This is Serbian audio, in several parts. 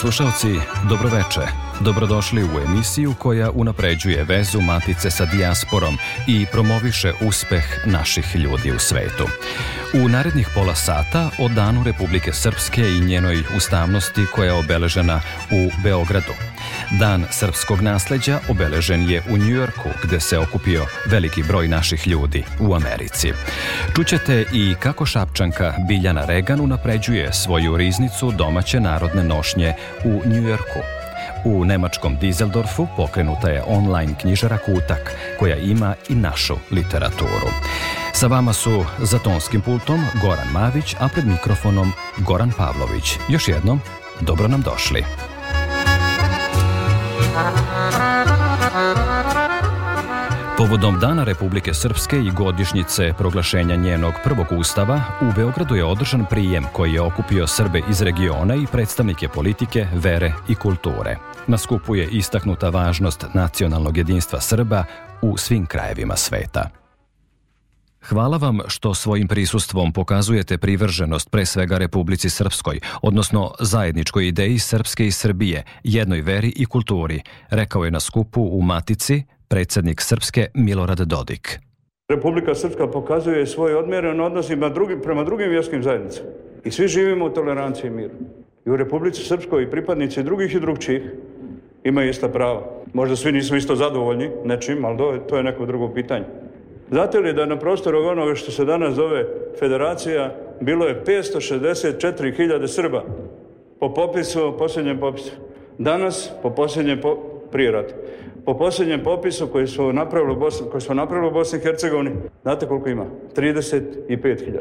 slušalci, dobroveče. Dobrodošli u emisiju koja unapređuje vezu Matice sa dijasporom i promoviše uspeh naših ljudi u svetu. U narednih pola sata o Danu Republike Srpske i njenoj ustavnosti koja je obeležena u Beogradu. Dan srpskog nasleđa obeležen je u Njujorku, gde se okupio veliki broj naših ljudi u Americi. Čućete i kako šapčanka Biljana Regan unapređuje svoju riznicu domaće narodne nošnje u Njujorku. U nemačkom Dizeldorfu pokrenuta je online knjižara Kutak, koja ima i našu literaturu. Sa vama su za tonskim pultom Goran Mavić, a pred mikrofonom Goran Pavlović. Još jednom, dobro nam došli. Povodom Dana Republike Srpske i godišnjice proglašenja njenog prvog ustava, u Beogradu je održan prijem koji je okupio Srbe iz regiona i predstavnike politike, vere i kulture. Na skupu je istaknuta važnost nacionalnog jedinstva Srba u svim krajevima sveta. Hvala vam što svojim prisustvom pokazujete privrženost pre svega Republici Srpskoj, odnosno zajedničkoj ideji Srpske i Srbije, jednoj veri i kulturi, rekao je na skupu u Matici predsednik Srpske Milorad Dodik. Republika Srpska pokazuje svoj odmjeren odnos drugi, prema drugim vjerskim zajednicama. I svi živimo u toleranciji i miru. I u Republici Srpskoj i pripadnici drugih i drugčih imaju ista prava. Možda svi nisu isto zadovoljni nečim, ali to je neko drugo pitanje. Znate li da na prostoru onoga što se danas zove federacija bilo je 564.000 Srba po popisu, posljednjem popisu. Danas, po posljednjem po, prije rata. Po posljednjem popisu koji su napravili u Bosni, koji su napravili u Bosni i Hercegovini, znate koliko ima? 35.000.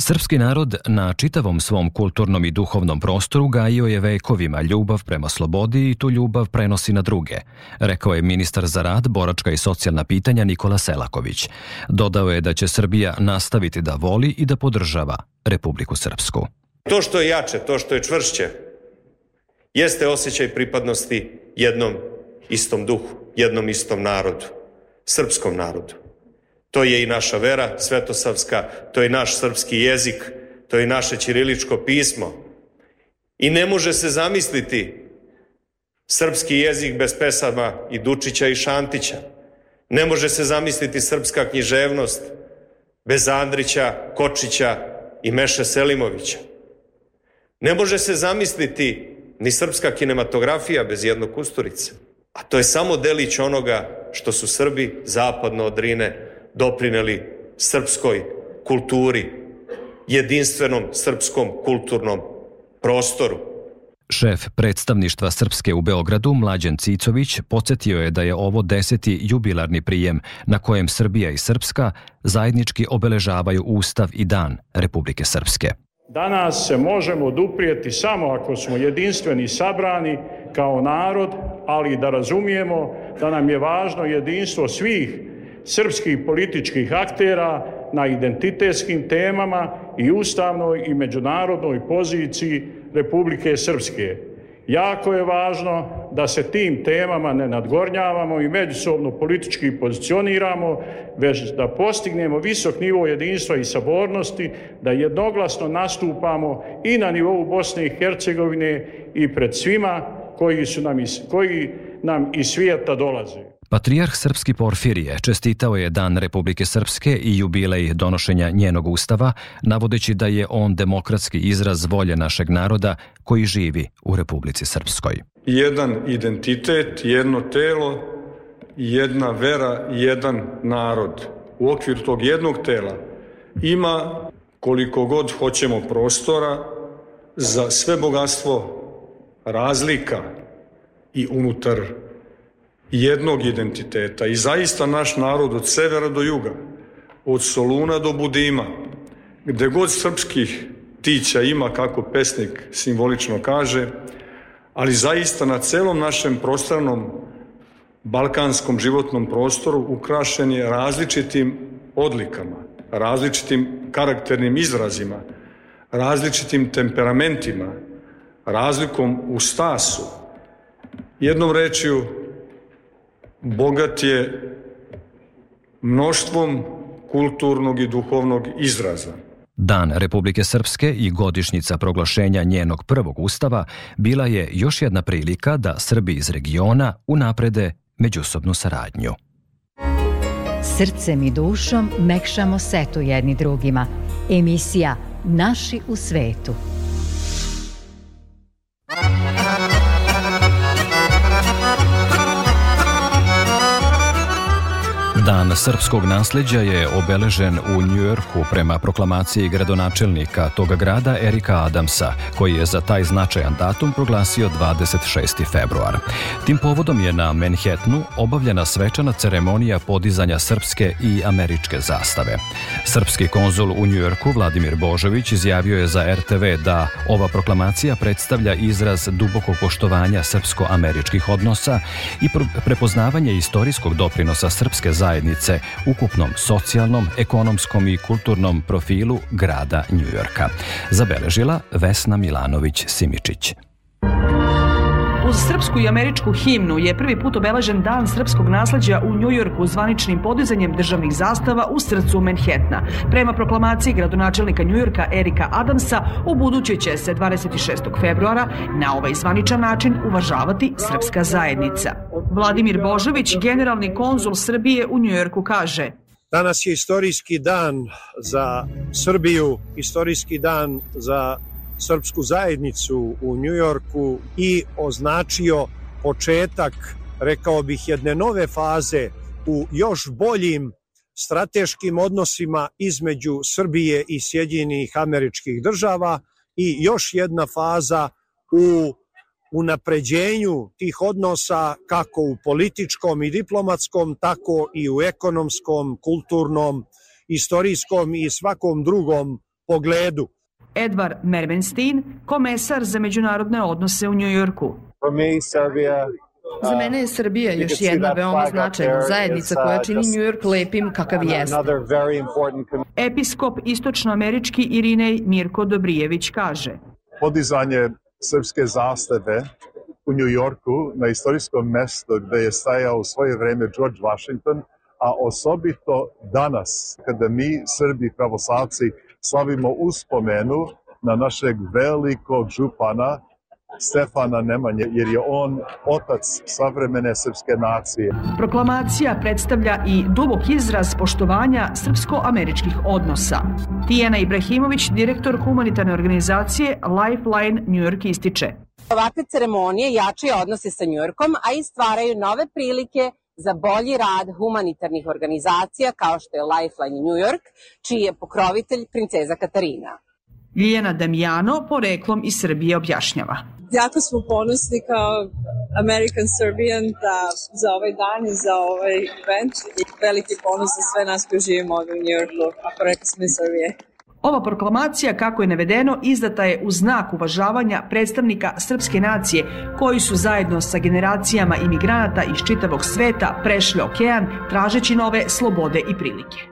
Srpski narod na čitavom svom kulturnom i duhovnom prostoru gajio je vekovima ljubav prema slobodi i tu ljubav prenosi na druge, rekao je ministar za rad, boračka i socijalna pitanja Nikola Selaković. Dodao je da će Srbija nastaviti da voli i da podržava Republiku Srpsku. To što je jače, to što je čvršće, jeste osjećaj pripadnosti jednom istom duhu, jednom istom narodu, srpskom narodu. To je i naša vera svetosavska, to je naš srpski jezik, to je naše ćiriličko pismo. I ne može se zamisliti srpski jezik bez pesama i Dučića i Šantića. Ne može se zamisliti srpska književnost bez Andrića, Kočića i Meše Selimovića. Ne može se zamisliti ni srpska kinematografija bez jednog Kusturice. A to je samo delić onoga što su Srbi zapadno od Rine doprineli srpskoj kulturi, jedinstvenom srpskom kulturnom prostoru. Šef predstavništva Srpske u Beogradu, Mlađan Cicović, podsjetio je da je ovo deseti jubilarni prijem na kojem Srbija i Srpska zajednički obeležavaju Ustav i dan Republike Srpske. Danas se možemo oduprijeti samo ako smo jedinstveni sabrani kao narod, ali da razumijemo da nam je važno jedinstvo svih srpskih političkih aktera na identitetskim temama i ustavnoj i međunarodnoj poziciji Republike Srpske. Jako je važno da se tim temama ne nadgornjavamo i međusobno politički pozicioniramo, već da postignemo visok nivo jedinstva i sabornosti, da jednoglasno nastupamo i na nivou Bosne i Hercegovine i pred svima koji, su nam, iz, koji nam iz svijeta dolaze. Patrijarh Srpski Porfirije čestitao je Dan Republike Srpske i jubilej donošenja njenog ustava, navodeći da je on demokratski izraz volje našeg naroda koji živi u Republici Srpskoj. Jedan identitet, jedno telo, jedna vera, jedan narod. U okviru tog jednog tela ima koliko god hoćemo prostora za sve bogatstvo razlika i unutar jednog identiteta i zaista naš narod od severa do juga, od Soluna do Budima, gde god srpskih tića ima, kako pesnik simbolično kaže, ali zaista na celom našem prostranom balkanskom životnom prostoru ukrašen je različitim odlikama, različitim karakternim izrazima, različitim temperamentima, razlikom u stasu. Jednom rečju, bogat je mnoštvom kulturnog i duhovnog izraza. Dan Republike Srpske i godišnjica proglašenja njenog prvog ustava bila je još jedna prilika da Srbi iz regiona unaprede međusobnu saradnju. Srcem i dušom mekšamo setu jedni drugima. Emisija Naši u svetu. Dan srpskog nasljeđa je obeležen u Njujorku prema proklamaciji gradonačelnika toga grada Erika Adamsa, koji je za taj značajan datum proglasio 26. februar. Tim povodom je na Manhattanu obavljena svečana ceremonija podizanja srpske i američke zastave. Srpski konzul u Njujorku Vladimir Božović izjavio je za RTV da ova proklamacija predstavlja izraz dubokog poštovanja srpsko-američkih odnosa i prepoznavanje istorijskog doprinosa srpske zajednice zajednice, ukupnom socijalnom, ekonomskom i kulturnom profilu grada Njujorka, zabeležila Vesna Milanović-Simičić uz srpsku i američku himnu je prvi put obeležen dan srpskog nasleđa u Njujorku zvaničnim podizanjem državnih zastava u srcu Manhattana. Prema proklamaciji gradonačelnika Njujorka Erika Adamsa, u buduće će se 26. februara na ovaj zvaničan način uvažavati srpska zajednica. Vladimir Božović, generalni konzul Srbije u Njujorku, kaže Danas je istorijski dan za Srbiju, istorijski dan za srpsku zajednicu u Njujorku i označio početak, rekao bih, jedne nove faze u još boljim strateškim odnosima između Srbije i Sjedinjenih američkih država i još jedna faza u unapređenju tih odnosa kako u političkom i diplomatskom, tako i u ekonomskom, kulturnom, istorijskom i svakom drugom pogledu. Edvard Mermenstein, komesar za međunarodne odnose u Njujorku. Za uh, mene je Srbija još jedna veoma značajna zajednica uh, koja čini New York lepim kakav jeste. Episkop istočnoamerički Irinej Mirko Dobrijević kaže. Podizanje srpske zastave u New Yorku na istorijskom mestu gde je stajao u svoje vreme George Washington, a osobito danas kada mi, Srbi pravoslavci, slavimo uspomenu na našeg velikog župana Stefana Nemanje, jer je on otac savremene srpske nacije. Proklamacija predstavlja i dubok izraz poštovanja srpsko-američkih odnosa. Tijena Ibrahimović, direktor humanitarne organizacije Lifeline New York ističe. Ovakve ceremonije jačaju odnose sa Njujorkom, a i stvaraju nove prilike za bolji rad humanitarnih organizacija kao što je Lifeline New York, čiji je pokrovitelj princeza Katarina. Ljiljana Damjano poreklom iz Srbije objašnjava. Jako smo ponosni kao American Serbian da za ovaj dan i za ovaj event i veliki ponos za sve nas koji živimo ovde u New Yorku, ako rekli smo iz Srbije. Ova proklamacija, kako je navedeno, izdata je u znak uvažavanja predstavnika srpske nacije koji su zajedno sa generacijama imigranata iz čitavog sveta prešli okean tražeći nove slobode i prilike.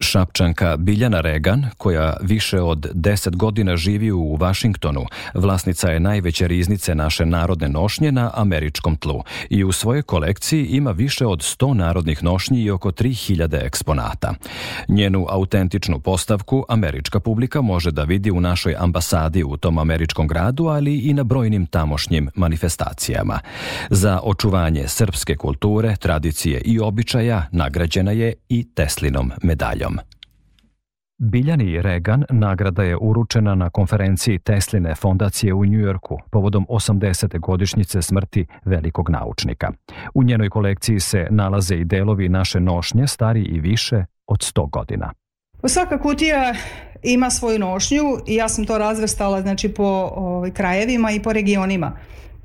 Šapčanka Biljana Regan, koja više od 10 godina živi u Vašingtonu, vlasnica je najveće riznice naše narodne nošnje na američkom tlu i u svojoj kolekciji ima više od 100 narodnih nošnji i oko 3000 eksponata. Njenu autentičnu postavku američka publika može da vidi u našoj ambasadi u tom američkom gradu, ali i na brojnim tamošnjim manifestacijama. Za očuvanje srpske kulture, tradicije i običaja nagrađena je i Teslinom medaljom. Biljani Regan nagrada je uručena na konferenciji Tesline fondacije u Njujorku povodom 80. godišnjice smrti velikog naučnika. U njenoj kolekciji se nalaze i delovi naše nošnje stari i više od 100 godina. Svaka kutija ima svoju nošnju i ja sam to razvrstala znači, po ovaj, krajevima i po regionima.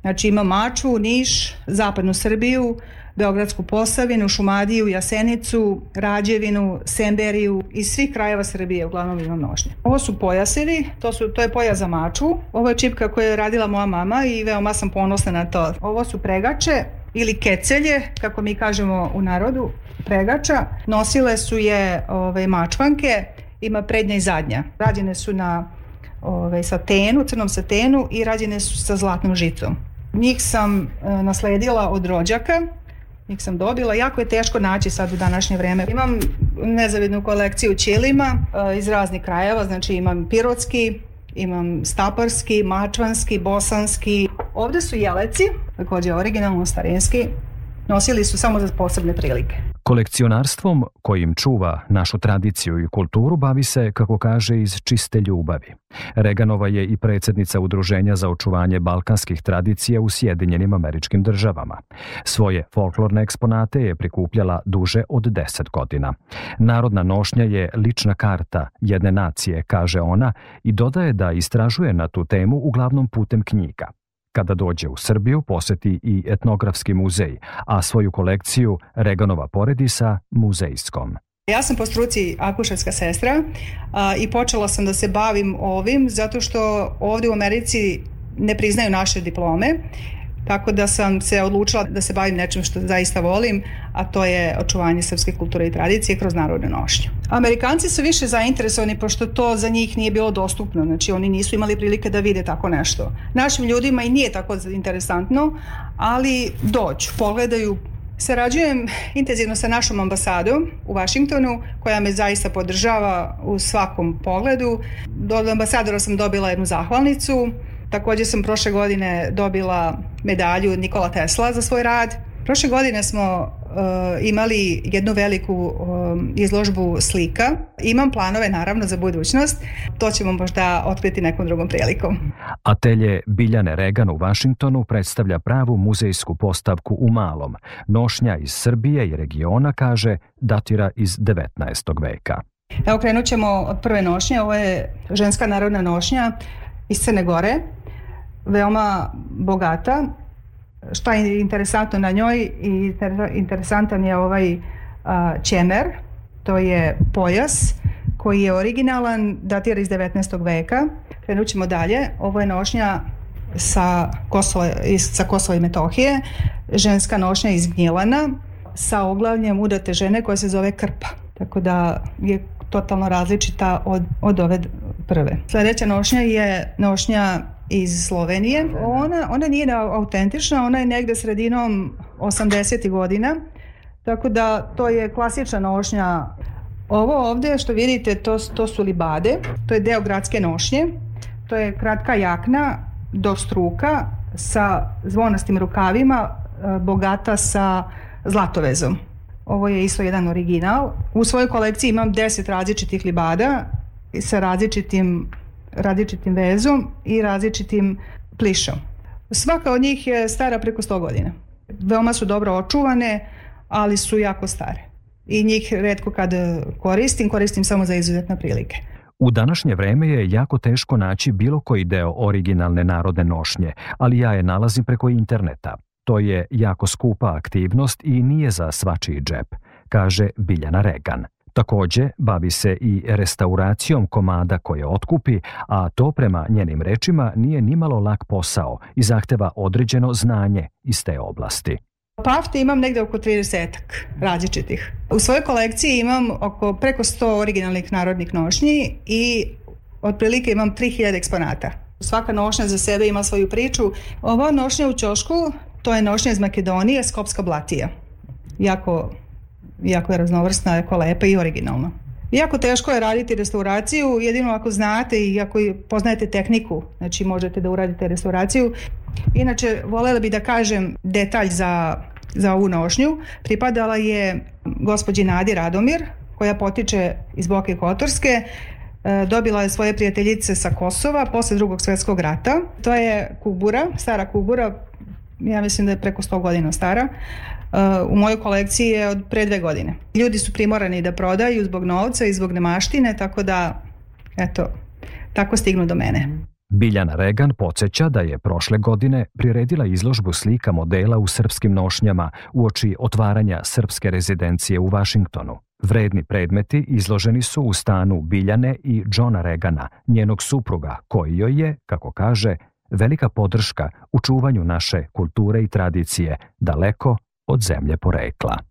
Znači ima Maču, Niš, Zapadnu Srbiju, Beogradsku Posavinu, Šumadiju, Jasenicu, Rađevinu, Semberiju i svih krajeva Srbije, uglavnom ima nošnje. Ovo su pojasevi, to, su, to je pojas za maču, ovo je čipka koju je radila moja mama i veoma sam ponosna na to. Ovo su pregače, ili kecelje, kako mi kažemo u narodu, pregača. Nosile su je ove, mačvanke, ima prednja i zadnja. Rađene su na ove, satenu, crnom satenu i rađene su sa zlatnom žicom. Njih sam e, nasledila od rođaka Nik sam dobila. Jako je teško naći sad u današnje vreme. Imam nezavidnu kolekciju ćelima eh, iz raznih krajeva, znači imam pirotski, imam staparski, mačvanski, bosanski. Ovde su jeleci, takođe originalno starinski, nosili su samo za posebne prilike. Kolekcionarstvom, kojim čuva našu tradiciju i kulturu, bavi se, kako kaže, iz čiste ljubavi. Reganova je i predsednica Udruženja za očuvanje balkanskih tradicija u Sjedinjenim američkim državama. Svoje folklorne eksponate je prikupljala duže od 10 godina. Narodna nošnja je lična karta jedne nacije, kaže ona, i dodaje da istražuje na tu temu uglavnom putem knjiga – Kada dođe u Srbiju, poseti i etnografski muzej, a svoju kolekciju Reganova poredi sa muzejskom. Ja sam po struci akušarska sestra a, i počela sam da se bavim ovim zato što ovde u Americi ne priznaju naše diplome Tako da sam se odlučila da se bavim nečim što zaista volim, a to je očuvanje srpske kulture i tradicije kroz narodnu nošnju. Amerikanci su više zainteresovani pošto to za njih nije bilo dostupno, znači oni nisu imali prilike da vide tako nešto. Našim ljudima i nije tako interesantno, ali dođu, pogledaju, Sarađujem intenzivno sa našom ambasadom u Vašingtonu koja me zaista podržava u svakom pogledu. Od ambasadora sam dobila jednu zahvalnicu Takođe sam prošle godine dobila medalju Nikola Tesla za svoj rad. Prošle godine smo uh, imali jednu veliku um, izložbu slika. Imam planove naravno za budućnost. To ćemo možda otkriti nekom drugom prilikom. Atelje Biljane Regan u Vašingtonu predstavlja pravu muzejsku postavku u malom. Nošnja iz Srbije i regiona kaže datira iz 19. veka. Evo krenut ćemo od prve nošnje, ovo je ženska narodna nošnja iz Crne Gore veoma bogata. Šta je interesantno na njoj? I interesantan je ovaj a, ćemer, to je pojas koji je originalan, datira iz 19. veka. Krenut ćemo dalje. Ovo je nošnja sa Kosova, iz, sa Kosova i Metohije, ženska nošnja iz Gnjilana sa oglavljem udate žene koja se zove krpa. Tako da je totalno različita od, od ove prve. Sledeća nošnja je nošnja iz Slovenije. Ona, ona nije autentična, ona je negde sredinom 80. godina, tako da to je klasična nošnja. Ovo ovde što vidite, to, to su libade, to je deo gradske nošnje, to je kratka jakna do struka sa zvonastim rukavima, e, bogata sa zlatovezom. Ovo je isto jedan original. U svojoj kolekciji imam 10 različitih libada sa različitim različitim vezom i različitim plišom. Svaka od njih je stara preko 100 godina. Veoma su dobro očuvane, ali su jako stare. I njih redko kad koristim, koristim samo za izuzetne prilike. U današnje vreme je jako teško naći bilo koji deo originalne narodne nošnje, ali ja je nalazim preko interneta. To je jako skupa aktivnost i nije za svačiji džep, kaže Biljana Regan. Takođe, bavi se i restauracijom komada koje otkupi, a to prema njenim rečima nije nimalo lak posao i zahteva određeno znanje iz te oblasti. Pafte imam negde oko 30 različitih. U svojoj kolekciji imam oko preko 100 originalnih narodnih nošnji i otprilike imam 3000 eksponata. Svaka nošnja za sebe ima svoju priču. Ova nošnja u ćošku, to je nošnja iz Makedonije, Skopska blatija. Jako jako je raznovrsna, jako lepa i originalna. Jako teško je raditi restauraciju, jedino ako znate i ako poznajete tehniku, znači možete da uradite restauraciju. Inače, volela bi da kažem detalj za, za ovu nošnju. Pripadala je gospođi Nadi Radomir, koja potiče iz Boke Kotorske, e, dobila je svoje prijateljice sa Kosova posle drugog svetskog rata. To je kubura, stara kubura, ja mislim da je preko 100 godina stara u mojoj kolekciji je od pre dve godine. Ljudi su primorani da prodaju zbog novca i zbog nemaštine, tako da, eto, tako stignu do mene. Biljana Regan podsjeća da je prošle godine priredila izložbu slika modela u srpskim nošnjama uoči otvaranja srpske rezidencije u Vašingtonu. Vredni predmeti izloženi su u stanu Biljane i Johna Regana, njenog supruga, koji joj je, kako kaže, velika podrška u čuvanju naše kulture i tradicije, daleko od zemlje porekla.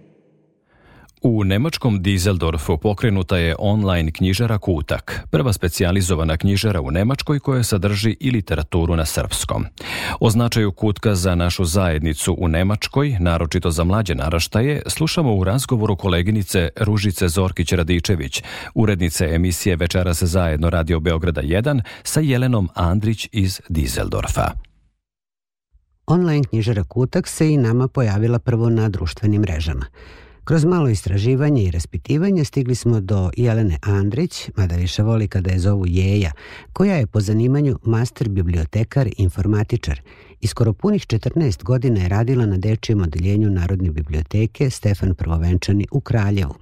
U nemačkom Dizeldorfu pokrenuta je online knjižara Kutak, prva specijalizovana knjižara u Nemačkoj koja sadrži i literaturu na srpskom. O značaju Kutka za našu zajednicu u Nemačkoj, naročito za mlađe naraštaje, slušamo u razgovoru koleginice Ružice Zorkić-Radičević, urednice emisije Večera se zajedno radio Beograda 1 sa Jelenom Andrić iz Dizeldorfa. Online knjižara Kutak se i nama pojavila prvo na društvenim mrežama – Kroz malo istraživanje i raspitivanje stigli smo do Jelene Andrić, mada više voli kada je zovu Jeja, koja je po zanimanju master bibliotekar i informatičar i skoro punih 14 godina je radila na dečijem odeljenju Narodne biblioteke Stefan Prvovenčani u Kraljevu.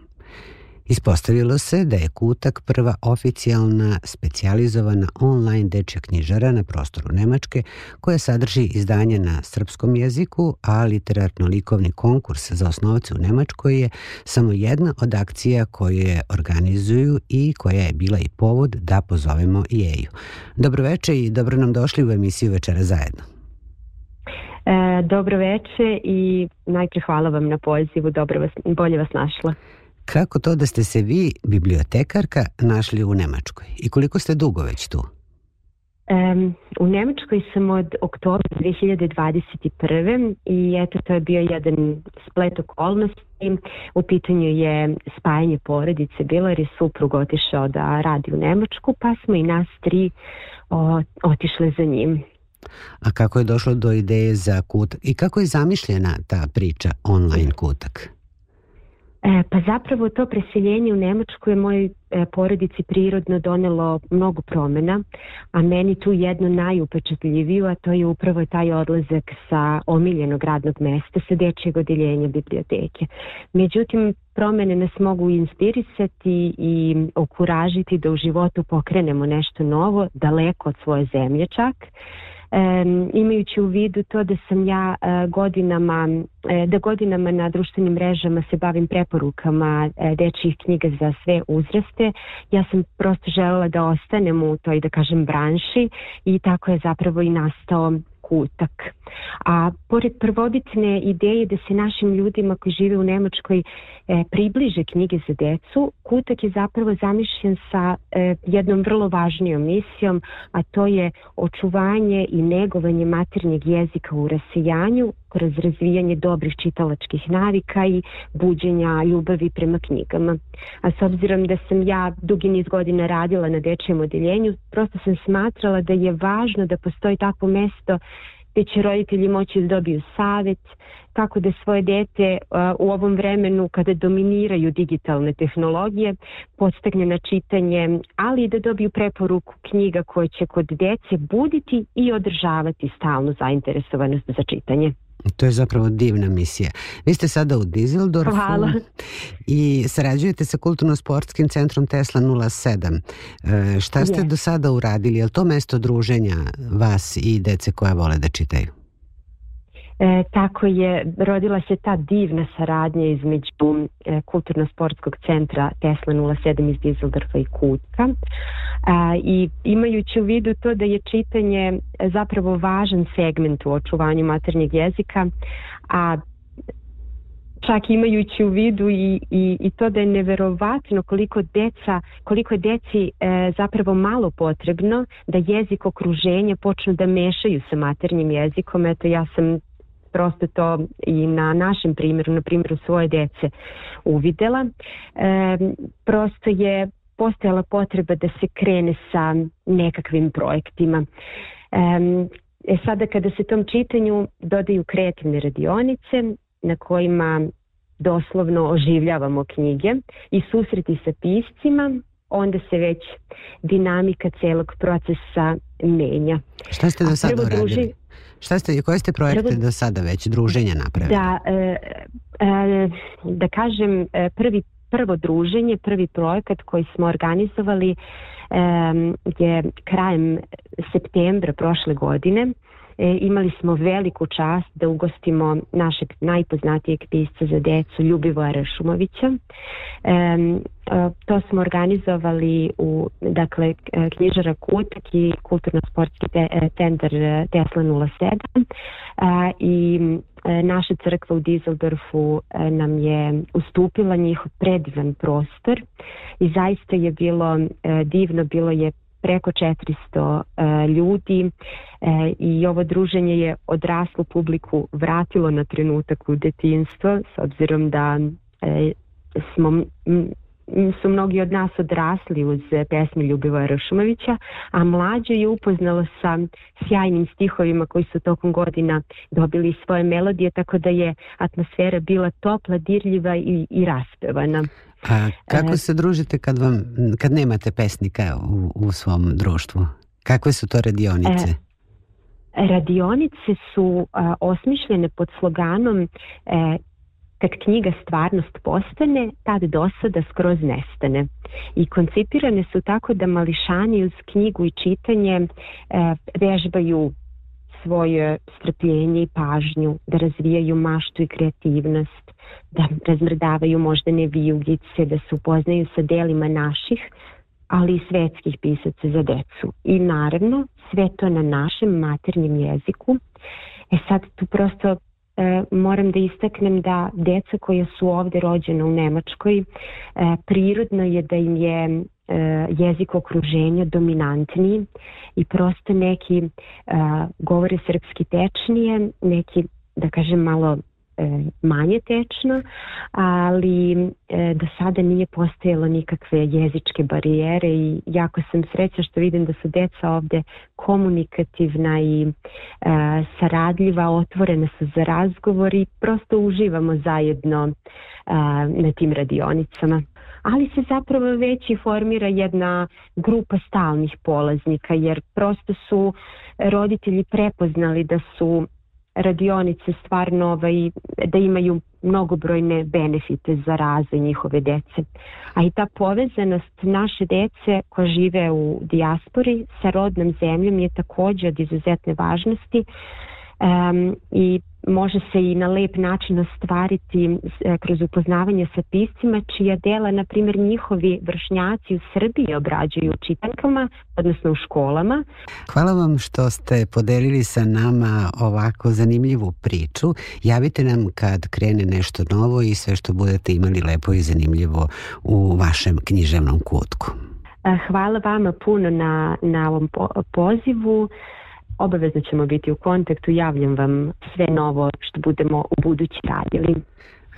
Ispostavilo se da je Kutak prva oficijalna specijalizovana online dečja knjižara na prostoru Nemačke koja sadrži izdanje na srpskom jeziku, a literarno-likovni konkurs za osnovce u Nemačkoj je samo jedna od akcija koje organizuju i koja je bila i povod da pozovemo i Eju. Dobroveče i dobro nam došli u emisiju Večera zajedno. E, dobro veče i najpre hvala vam na pozivu, dobro vas, bolje vas našla. Kako to da ste se vi, bibliotekarka, našli u Nemačkoj? I koliko ste dugo već tu? Um, u Nemačkoj sam od oktobra 2021. i eto to je bio jedan splet okolnosti. U pitanju je spajanje porodice bilo jer je suprug otišao da radi u Nemačku pa smo i nas tri o, otišle za njim. A kako je došlo do ideje za kut i kako je zamišljena ta priča online kutak? E, pa zapravo to preseljenje u Nemačku je mojoj e, porodici prirodno donelo mnogo promena, a meni tu jedno najupečatljiviju, a to je upravo taj odlazak sa omiljenog radnog mesta, sa dečijeg odeljenja biblioteke. Međutim, promene nas mogu inspirisati i okuražiti da u životu pokrenemo nešto novo, daleko od svoje zemlje čak, imajući u vidu to da sam ja e, godinama, e, da godinama na društvenim mrežama se bavim preporukama e, dečijih knjiga za sve uzraste, ja sam prosto želela da ostanem u toj, da kažem, branši i tako je zapravo i nastao kutak. A pored prvobitne ideje da se našim ljudima koji žive u Nemačkoj e, približe knjige za decu, Kutak je zapravo zamišljen sa e, jednom vrlo važnijom misijom, a to je očuvanje i negovanje maternjeg jezika u rasijanju kroz razvijanje dobrih čitalačkih navika i buđenja ljubavi prema knjigama. A s obzirom da sam ja dugi niz godina radila na dečijem odeljenju, prosto sam smatrala da je važno da postoji takvo mesto gde će roditelji moći da dobiju savet, kako da svoje dete u ovom vremenu kada dominiraju digitalne tehnologije postegne na čitanje, ali i da dobiju preporuku knjiga koje će kod dece buditi i održavati stalnu zainteresovanost za čitanje. To je zapravo divna misija. Vi ste sada u Dizeldorfu Hvala. i sarađujete sa Kulturno-sportskim centrom Tesla 07. E, šta ste je. do sada uradili? Je li to mesto druženja vas i dece koja vole da čitaju? E, tako je rodila se ta divna saradnja između e, Kulturno-sportskog centra Tesla 07 iz Dizeldorfa i Kutka e, i imajući u vidu to da je čitanje zapravo važan segment u očuvanju maternjeg jezika, a čak imajući u vidu i, i, i to da je neverovatno koliko deca, koliko je deci e, zapravo malo potrebno da jezik okruženja počnu da mešaju sa maternjim jezikom. Eto ja sam prosto to i na našem primjeru, na primjeru svoje dece uvidela. E, prosto je postojala potreba da se krene sa nekakvim projektima. E, e, sada kada se tom čitanju dodaju kreativne radionice na kojima doslovno oživljavamo knjige i susreti sa piscima, onda se već dinamika celog procesa menja. Šta ste do sada uradili? Šta ste, koje ste projekte do sada već druženja napravili? Da, e, e, da kažem, e, prvi prvo druženje, prvi projekat koji smo organizovali e, je krajem septembra prošle godine e, imali smo veliku čast da ugostimo našeg najpoznatijeg pisca za decu Ljubivoja Rešumovića. E, to smo organizovali u dakle e, knjižara Kutak i kulturno-sportski te, e, centar e, Tesla 07 a, i naša crkva u Dizeldorfu nam je ustupila njihov predivan prostor i zaista je bilo divno, bilo je preko 400 e, ljudi e, i ovo druženje je odraslu publiku vratilo na trenutak u detinstvo s obzirom da e, smo m, su mnogi od nas odrasli uz pesmi Ljubivoja Rašumovića, a mlađe je upoznalo sa sjajnim stihovima koji su tokom godina dobili svoje melodije, tako da je atmosfera bila topla, dirljiva i, i raspevana. A e, kako se družite kad, vam, kad nemate pesnika u, u svom društvu? Kakve su to radionice? E. Radionice su a, osmišljene pod sloganom e, kad knjiga stvarnost postane, tad dosada skroz nestane. I koncipirane su tako da mališani uz knjigu i čitanje e, vežbaju svoje strpljenje i pažnju, da razvijaju maštu i kreativnost, da razmrdavaju moždane vijugice, da se upoznaju sa delima naših, ali i svetskih pisaca za decu. I naravno, sve to na našem maternjem jeziku. E sad tu prosto e, moram da istaknem da deca koja su ovde rođena u Nemačkoj, e, prirodno je da im je E, jezik okruženja dominantni i prosto neki e, govore srpski tečnije, neki da kažem malo e, manje tečno, ali do sada nije postojalo nikakve jezičke barijere i jako sam sreća što vidim da su deca ovde komunikativna i e, saradljiva, otvorena su za razgovor i prosto uživamo zajedno e, na tim radionicama ali se zapravo već i formira jedna grupa stalnih polaznika jer prosto su roditelji prepoznali da su radionice stvarno ovaj, da imaju mnogobrojne benefite za razvoj njihove dece. A i ta povezanost naše dece koja žive u dijaspori sa rodnom zemljom je takođe od izuzetne važnosti um, i može se i na lep način ostvariti e, kroz upoznavanje sa piscima čija dela, na primjer, njihovi vršnjaci u Srbiji obrađuju u čitankama, odnosno u školama. Hvala vam što ste podelili sa nama ovako zanimljivu priču. Javite nam kad krene nešto novo i sve što budete imali lepo i zanimljivo u vašem književnom kutku. E, hvala vama puno na, na ovom pozivu obavezno ćemo biti u kontaktu, javljam vam sve novo što budemo u budući radili.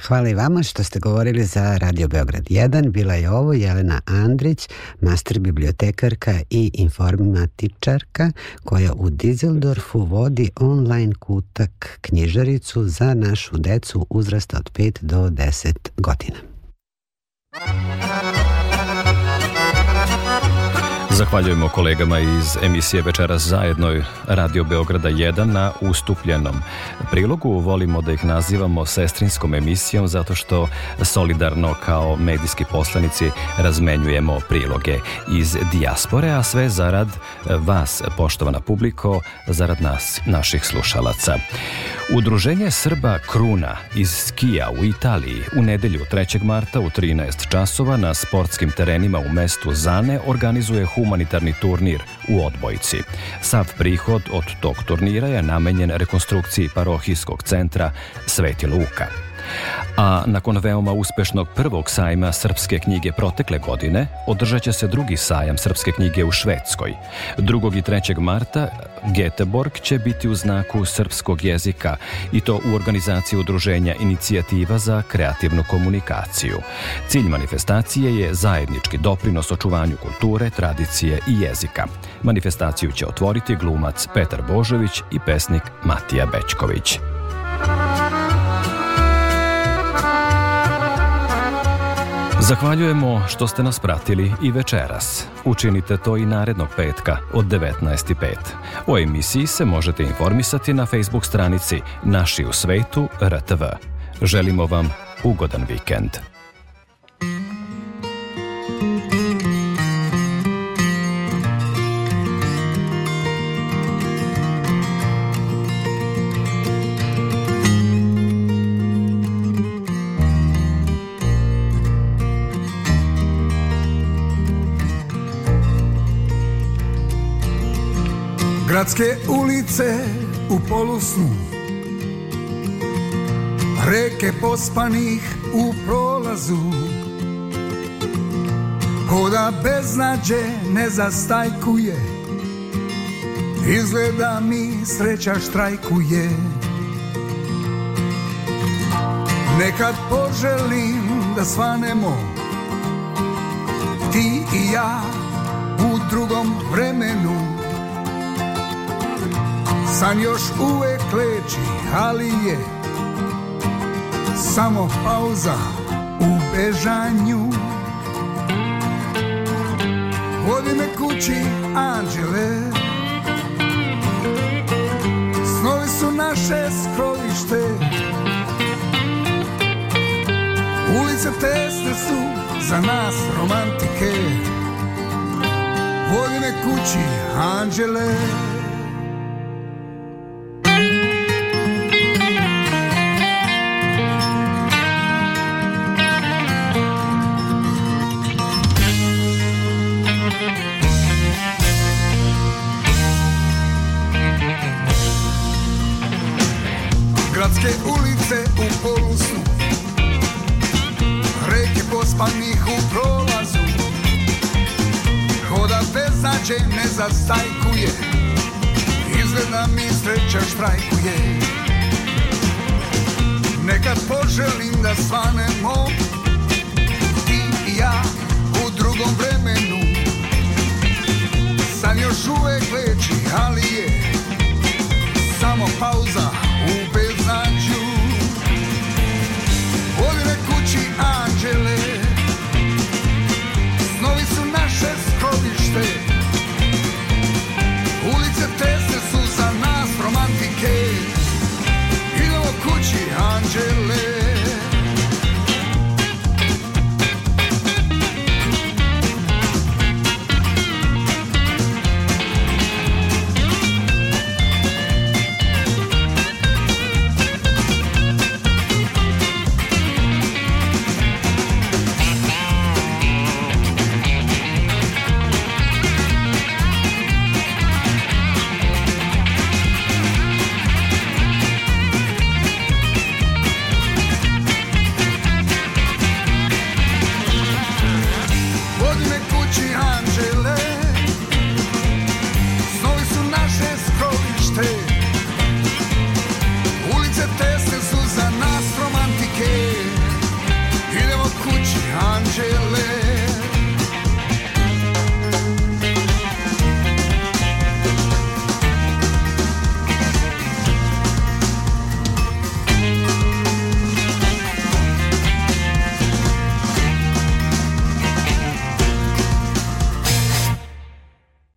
Hvala i vama što ste govorili za Radio Beograd 1. Bila je ovo Jelena Andrić, master bibliotekarka i informatičarka koja u Dizeldorfu vodi online kutak knjižaricu za našu decu uzrasta od 5 do 10 godina. Thank you. Zahvaljujemo kolegama iz emisije Večeras zajedno Radio Beograda 1 na ustupljenom prilogu. Volimo da ih nazivamo sestrinskom emisijom zato što solidarno kao medijski poslanici razmenjujemo priloge iz dijaspore, a sve zarad vas, poštovana publiko, zarad nas, naših slušalaca. Udruženje Srba Kruna iz Skija u Italiji u nedelju 3. marta u 13 časova na sportskim terenima u mestu Zane organizuje humanitarno humanitarni turnir u Odbojci. Sav prihod od tog turnira je namenjen rekonstrukciji parohijskog centra Sveti Luka. A nakon veoma uspešnog prvog sajma srpske knjige protekle godine, održat će se drugi sajam srpske knjige u Švedskoj. 2. i 3. marta Geteborg će biti u znaku srpskog jezika i to u organizaciji udruženja Inicijativa za kreativnu komunikaciju. Cilj manifestacije je zajednički doprinos očuvanju kulture, tradicije i jezika. Manifestaciju će otvoriti glumac Petar Božović i pesnik Matija Bečković. Zahvaljujemo što ste nas pratili i večeras. Učinite to i narednog petka od 19.05. O emisiji se možete informisati na Facebook stranici Naši u svetu RTV. Želimo vam ugodan vikend. Gradske ulice u polusnu Reke pospanih u prolazu Koda beznađe ne zastajkuje Izgleda mi sreća štrajkuje Nekad poželim da svanemo Ti i ja u drugom vremenu San još uvek leči, ali je samo pauza u bežanju. Vodi me kući, anđele, snovi su naše skrovište. Ulice tesne su za nas romantike. Vodi me kući, anđele,